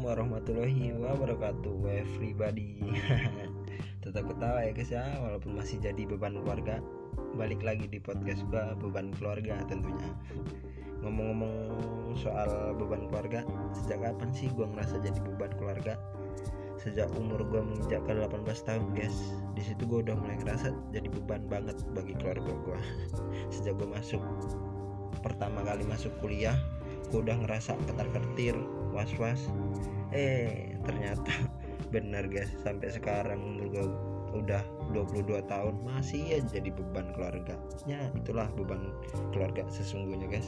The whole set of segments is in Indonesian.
warahmatullahi wabarakatuh everybody. Tetap ketawa ya guys ya Walaupun masih jadi beban keluarga. Balik lagi di podcast gua beban keluarga tentunya. Ngomong-ngomong soal beban keluarga Sejak kapan sih gua ngerasa jadi beban keluarga? Sejak umur gua menginjak ke 18 tahun guys di situ gue udah mulai ngerasa jadi beban banget bagi keluarga gua. Sejak gua masuk pertama kali masuk kuliah gue udah ngerasa ketar ketir was was eh ternyata benar guys. Sampai sekarang umur gue udah 22 tahun masih aja jadi beban keluarga ya itulah beban keluarga sesungguhnya guys.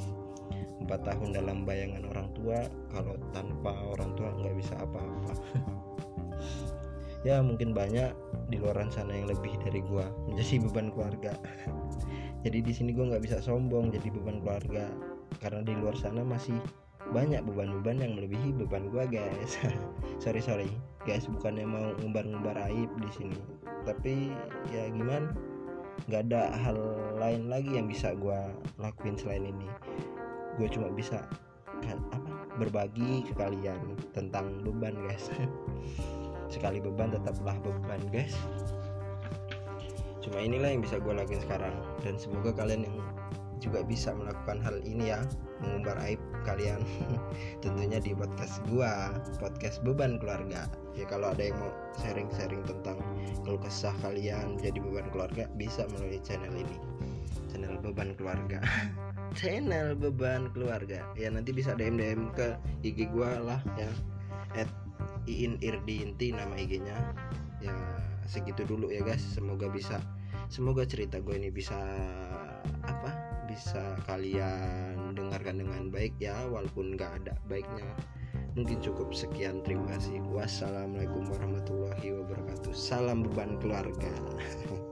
Empat tahun dalam bayangan orang tua kalau tanpa orang tua nggak bisa apa-apa. Ya mungkin banyak di luar sana yang lebih dari gua. Menjadi beban keluarga. Jadi di sini gua nggak bisa sombong jadi beban keluarga. Karena di luar sana masih banyak beban-beban yang melebihi beban gua guys. Sorry sorry. Guys bukannya mau ngumbar-ngumbar aib di sini. Tapi ya gimana? Nggak ada hal lain lagi yang bisa gua lakuin selain ini. Gue cuma bisa kan apa berbagi ke kalian tentang beban guys. Sekali beban tetaplah beban guys. Cuma inilah yang bisa gue lakuin sekarang. Dan semoga kalian yang juga bisa melakukan hal ini ya mengumbar aib kalian. Tentunya di podcast gua podcast beban keluarga. Ya kalau ada yang mau sharing-sharing tentang keluh kesah kalian jadi beban keluarga bisa melalui channel ini. Channel beban keluarga. Channel beban keluarga. Ya nanti bisa DM DM ke IG gua lah ya. At iin irdi inti nama IG-nya ya segitu dulu ya guys. Semoga bisa semoga cerita gue ini bisa bisa kalian dengarkan dengan baik ya walaupun nggak ada baiknya. Mungkin cukup sekian terima kasih. Wassalamualaikum warahmatullahi wabarakatuh. Salam beban keluarga